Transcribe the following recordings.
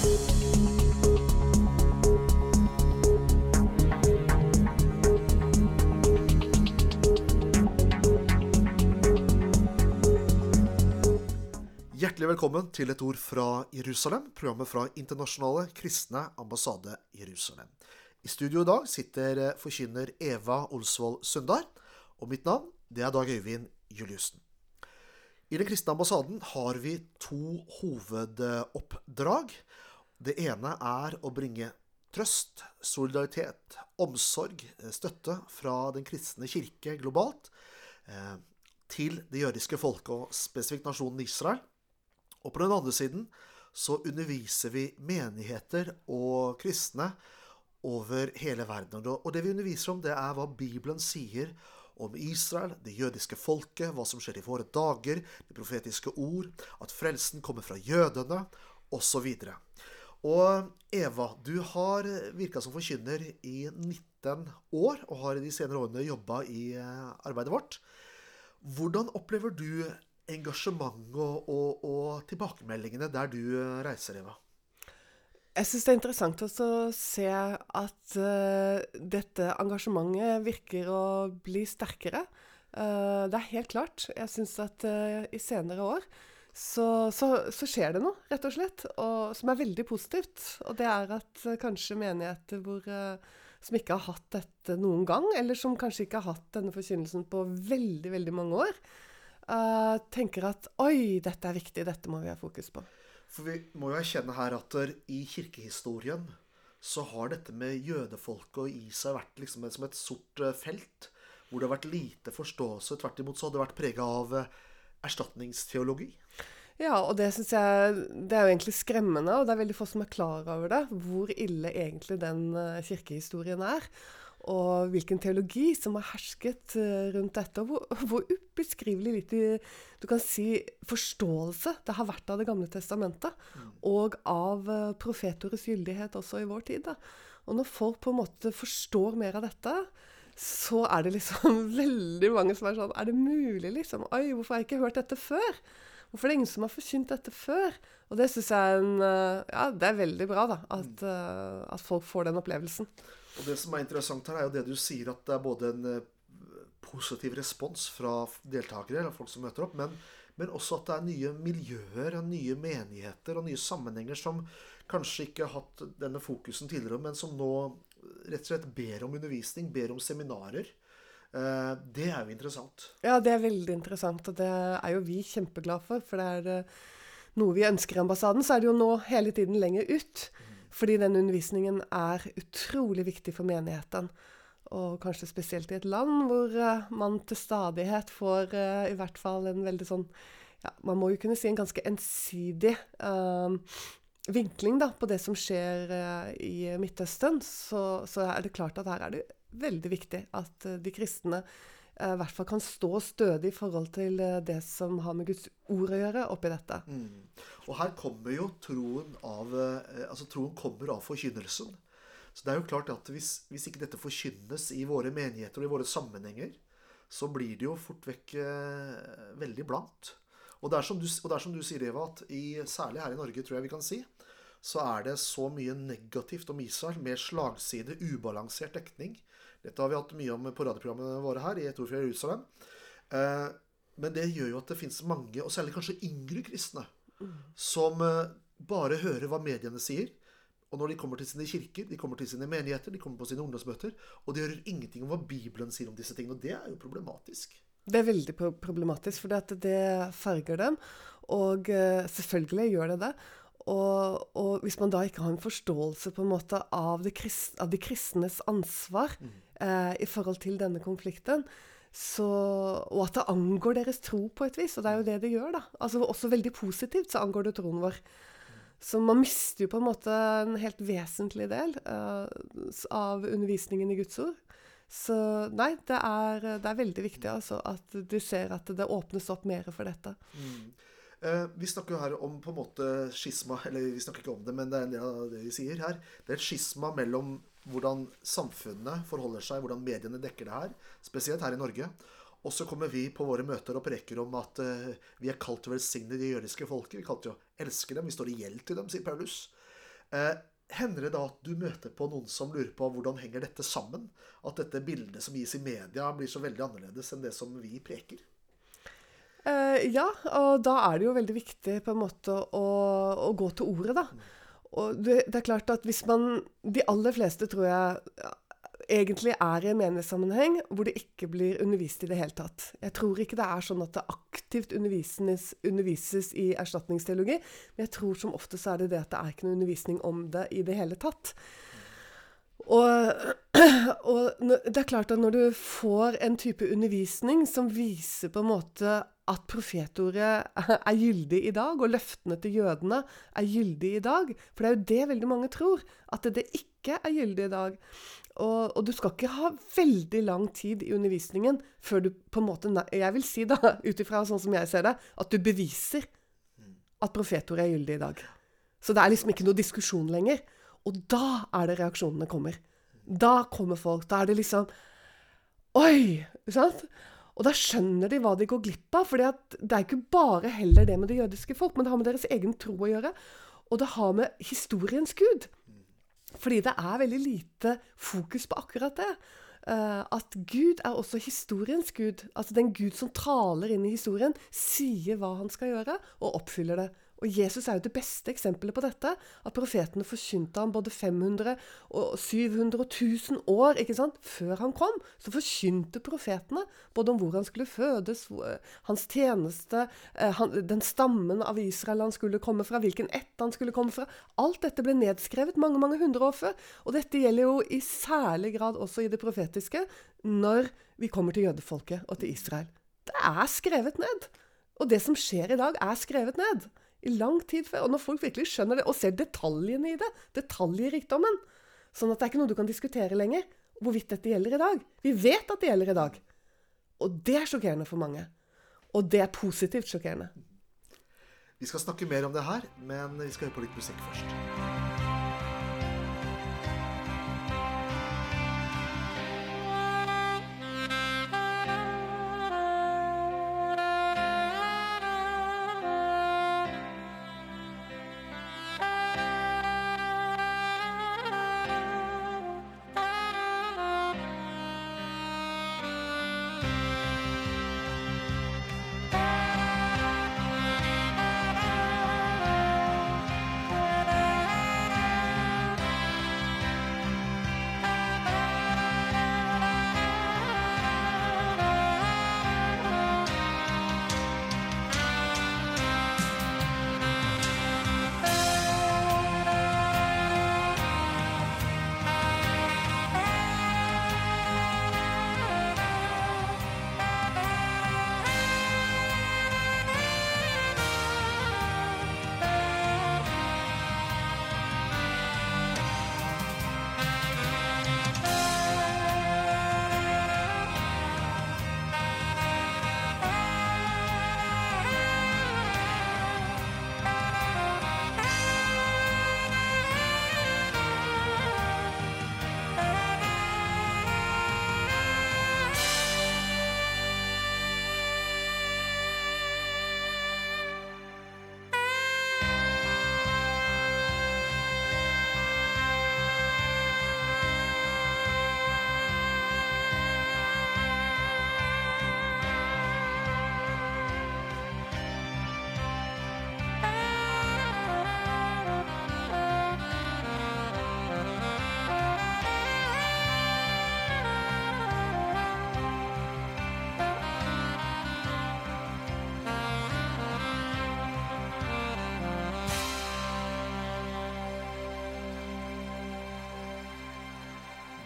Hjertelig velkommen til Et ord fra Jerusalem, programmet fra Internasjonale kristne ambassade Jerusalem. I studio i dag sitter eh, forkynner Eva Olsvold Sundar, og mitt navn det er Dag Øyvind Juliussen. I Den kristne ambassaden har vi to hovedoppdrag. Det ene er å bringe trøst, solidaritet, omsorg, eh, støtte fra den kristne kirke globalt eh, til det jødiske folket, og spesifikt nasjonen Israel. Og på den andre siden så underviser vi menigheter og kristne over hele verden. Og det vi underviser om, det er hva Bibelen sier om Israel, det jødiske folket, hva som skjer i våre dager, det profetiske ord, at frelsen kommer fra jødene, osv. Og Eva, du har virka som forkynner i 19 år, og har i de senere årene jobba i eh, arbeidet vårt. Hvordan opplever du engasjementet og, og, og, tilbakemeldingene der du eh, reiser, Eva? Jeg syns det er interessant å se at uh, dette engasjementet virker å bli sterkere. Uh, det er helt klart. Jeg syns at uh, i senere år så, så, så, skjer det noe, rett og slett, og, som er veldig positivt. Og det er at kanskje menigheter hvor, som ikke har hatt dette noen gang, eller som kanskje ikke har hatt denne forkynnelsen på veldig, veldig mange år, uh, tenker at oi, dette er viktig, dette må vi ha fokus på. For vi må jo erkjenne her at i kirkehistorien så har dette med jødefolket og Isa vært liksom som et sort eh, felt. Hvor det har vært lite forståelse. Tvert imot så hadde det vært prega av eh, erstatningsteologi. Ja, og det syns jeg Det er jo egentlig skremmende, og det er veldig få som er klar over det. Hvor ille egentlig den kirkehistorien er og hvilken teologi som har hersket eh, rundt dette, og hvor, hvor ubeskrivelig lite du kan si, forståelse det har vært av Det gamle testamentet, mm. og av profetores profetordets gyldighet også i vår tid. Da. Og når folk på en måte forstår mer av dette, så er det liksom veldig mange som er sånn Er det mulig, liksom? Oi, hvorfor har jeg ikke hørt dette før? Hvorfor er det ingen som har forkynt dette før? Og det syns jeg er en, uh, Ja, det er veldig bra, da. At, uh, at folk får den opplevelsen. Og det som er interessant her, er jo det du sier, at det er både en eh, positiv respons fra deltakere, eller folk som møter opp, men, men også at det er nye miljøer, nye menigheter og nye sammenhenger som kanskje ikke har hatt denne fokusen tidligere, men som nå rett og slett ber om undervisning, ber om seminarer. Eh, det er jo interessant. Ja, det er veldig interessant, og det er jo vi kjempeglade for. For det er eh, noe vi ønsker i ambassaden, så er det jo nå hele tiden lenger ut. Mm. Fordi den undervisningen er utrolig viktig for menigheten. Og kanskje spesielt i et land hvor uh, man til stadighet får uh, i hvert fall en veldig sånn ja, Man må jo kunne si en ganske ensidig uh, vinkling da, på det som skjer i Midtøsten. Så, så, er det klart at her er det veldig viktig at de kristne i hvert fall kan stå stødig i forhold til eh, det som har med Guds ord å gjøre oppi dette. Mm. Og her kommer jo troen av eh, Altså troen kommer av forkynnelsen. Så det er jo klart at hvis, hvis ikke dette forkynnes i våre menigheter og i våre sammenhenger, så blir det jo fort vekk eh, veldig blankt. Og det, er som du, og det er som du sier, Eva, at i, særlig her i Norge, tror jeg vi kan si, så er det så mye negativt om Israel, med slagside, ubalansert dekning. Dette har vi hatt mye om på radioprogrammene våre her i Et ord fra Jerusalem. Eh, men det gjør jo at det finnes mange, og særlig kanskje yngre kristne, som eh, bare hører hva mediene sier. Og når de kommer til sine kirker, de kommer til sine menigheter, de kommer på sine ungdomsmøter, og de hører ingenting om hva Bibelen sier om disse tingene. Og det er jo problematisk. Det er veldig problematisk, for det farger dem. Og uh, selvfølgelig gjør det det. Og, og, hvis man da ikke har en forståelse på en måte av, krist, av de kristnes ansvar mm. eh, i forhold til denne konflikten, så, og at det angår deres tro på et vis, og det er jo det det gjør, da. Altså Også veldig positivt så angår det troen vår. Så man mister jo på en måte en helt vesentlig del uh, av undervisningen i Guds ord. Så nei, det er, det er veldig viktig altså, at du ser at det åpnes opp mer for dette. Mm. Eh, vi snakker jo her om på en måte skisma Eller vi snakker ikke om det, men det er en del av det vi sier her. Det er et skisma mellom hvordan samfunnet forholder seg, hvordan mediene dekker det her. Spesielt her i Norge. Og så kommer vi på våre møter og preker om at uh, vi er kalt til å velsigne det jødiske folket. Vi kalte kalt til å elske dem. Vi står i gjeld til dem, sier Paulus. Eh, hender det da at du møter på noen som lurer på hvordan henger dette sammen? At dette bildet som gis i media, blir så veldig annerledes enn det som vi preker? Eh, ja, og da er det jo veldig viktig på en måte å, å gå til ordet, da. Og det, det, er klart at hvis man De aller fleste, tror jeg, egentlig er i en menighetssammenheng hvor det ikke blir undervist i det hele tatt. Jeg tror ikke det er sånn at det aktivt undervises, undervises i erstatningsteologi, men jeg tror som oftest er det det at det er ikke noe undervisning om det i det hele tatt. Og, og, det er klart at når du får en type undervisning som viser på en måte at profetordet er gyldig i dag, og løftene til jødene er gyldig i dag For det er jo det veldig mange tror, at det ikke er gyldig i dag. Og, og, du skal ikke ha veldig lang tid i undervisningen før du på en måte Jeg vil si, da, ut ifra sånn som jeg ser det, at du beviser at profetordet er gyldig i dag. Så det er liksom ikke noe diskusjon lenger. Og da er det reaksjonene kommer. Da kommer folk. Da er det liksom Oi! Sant? Og da skjønner de hva de går glipp av. For det er ikke bare heller det med det jødiske folk, men det har med deres egen tro å gjøre. Og det har med historiens Gud. Fordi det er veldig lite fokus på akkurat det. Uh, at Gud er også historiens Gud. Altså den Gud som taler inn i historien, sier hva han skal gjøre, og oppfyller det. Og Jesus er jo det beste eksempelet på dette. At profetene forkynte ham både 500 og 700 og 1000 år ikke sant? før han kom. Så forkynte profetene både om hvor han skulle fødes, hans tjeneste, eh, den stammen av Israel han skulle komme fra, hvilken ett han skulle komme fra. Alt dette ble nedskrevet mange mange hundre år før. Og dette gjelder jo i særlig grad også i det profetiske når vi kommer til jødefolket og til Israel. Det er skrevet ned. Og det som skjer i dag, er skrevet ned i lang tid før. Og når folk virkelig skjønner det, og ser detaljene i det, detaljrikdommen Sånn at det er ikke noe du kan diskutere lenger, hvorvidt dette gjelder i dag. Vi vet at det gjelder i dag. Og det er sjokkerende for mange. Og det er positivt sjokkerende. Vi skal snakke mer om det her, men vi skal høre på litt musikk først.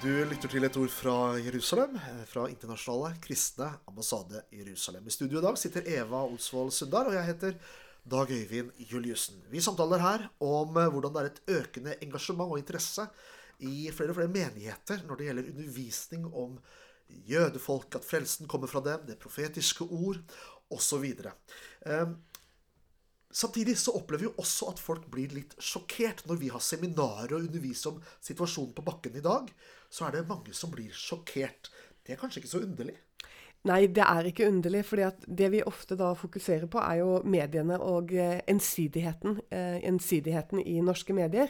Du lytter til et ord fra Jerusalem, eh, fra Internasjonale kristne ambassade Jerusalem. I studio i dag sitter Eva Olsvold Sundar, og jeg heter Dag Øyvind Juliussen. Vi samtaler her om eh, hvordan det er et økende engasjement og interesse i flere og flere menigheter når det gjelder undervisning om jødefolk, at frelsen kommer fra dem, det profetiske ord osv. Samtidig så opplever vi jo også at folk blir litt sjokkert. Når vi har seminarer og underviser om situasjonen på bakken i dag, så er det mange som blir sjokkert. Det er kanskje ikke så underlig? Nei, det er ikke underlig. fordi det vi ofte da fokuserer på, er jo mediene og eh, ensidigheten, eh, ensidigheten i norske medier.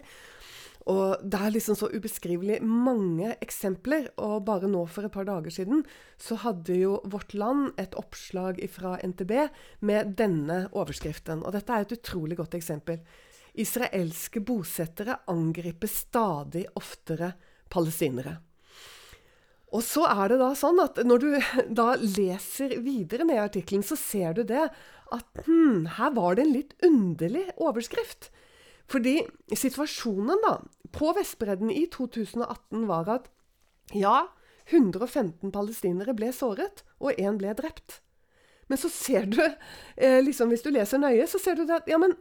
Og det er liksom så ubeskrivelig mange eksempler. Og bare nå for et par dager siden så hadde jo Vårt Land et oppslag fra NTB med denne overskriften. Og dette er et utrolig godt eksempel. Israelske bosettere angriper stadig oftere palestinere. Og så er det da sånn at når du da leser videre ned i artikkelen, så ser du det at hm, her var det en litt underlig overskrift. Fordi situasjonen da, på Vestbredden i 2018 var at ja, 115 palestinere ble såret, og én ble drept. Men så ser du, eh, liksom hvis du leser nøye, så ser du at ja, men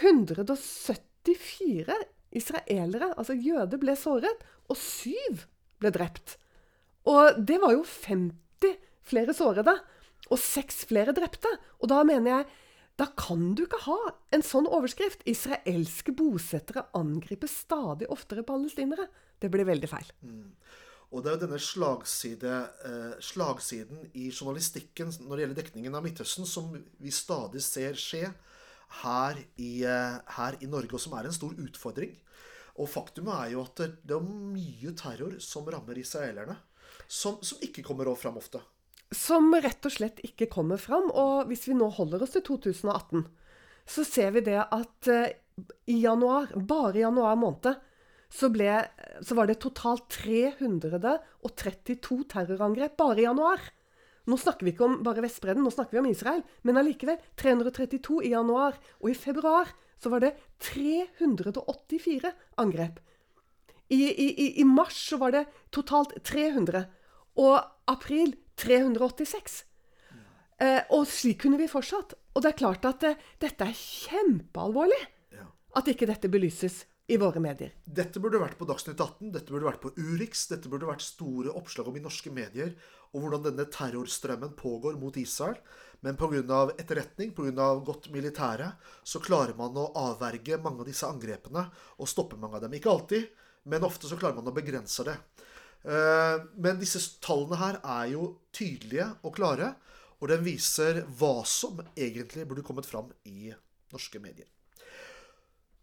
174 israelere, altså jøder, ble såret, og syv ble drept. Og det var jo 50 flere sårede og seks flere drepte. Og da mener jeg da kan du ikke ha en sånn overskrift. Israelske bosettere angriper stadig oftere palestinere. Det blir veldig feil. Mm. Og det er jo denne slagside, eh, slagsiden i journalistikken når det gjelder dekningen av Midtøsten, som vi stadig ser skje her i, eh, her i Norge, og som er en stor utfordring. Og faktumet er jo at det, er mye terror som rammer israelerne som, som ikke kommer fram ofte. Som rett og slett ikke kommer fram. Og hvis vi nå holder oss til 2018, så ser vi det at uh, i januar, bare i januar måned, så, ble, så var det totalt 332 terrorangrep bare i januar. Nå snakker vi ikke om bare Vestbredden, nå snakker vi om Israel. Men allikevel 332 i januar. Og i februar så var det 384 angrep. I, i, i mars så var det totalt 300. Og april 386. Eh, og slik kunne vi fortsatt. Og det er klart at eh, dette er kjempealvorlig. Ja. At ikke dette belyses i våre medier. Dette burde vært på Dagsnytt 18, dette burde vært på Urix, dette burde vært store oppslag om i norske medier, og hvordan denne terrorstrømmen pågår mot Israel. Men pga. etterretning, pga. godt militære, så klarer man å avverge mange av disse angrepene og stoppe mange av dem. Ikke alltid, men ofte så klarer man å begrense det. Eh, men disse tallene her er jo tydelige og klare, og den viser hva som egentlig burde kommet fram i norske medier.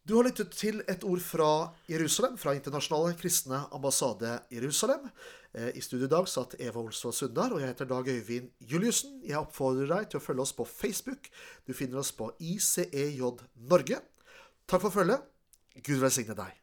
Du har lyttet til et ord fra Jerusalem, fra Internasjonale kristne ambassade Jerusalem. Eh, I studio i dag satt Eva Olsvold Sundar, og jeg heter Dag Øyvind Juliussen. Jeg oppfordrer deg til å følge oss på Facebook. Du finner oss på ICEJ Norge. Takk for følget. Gud velsigne deg.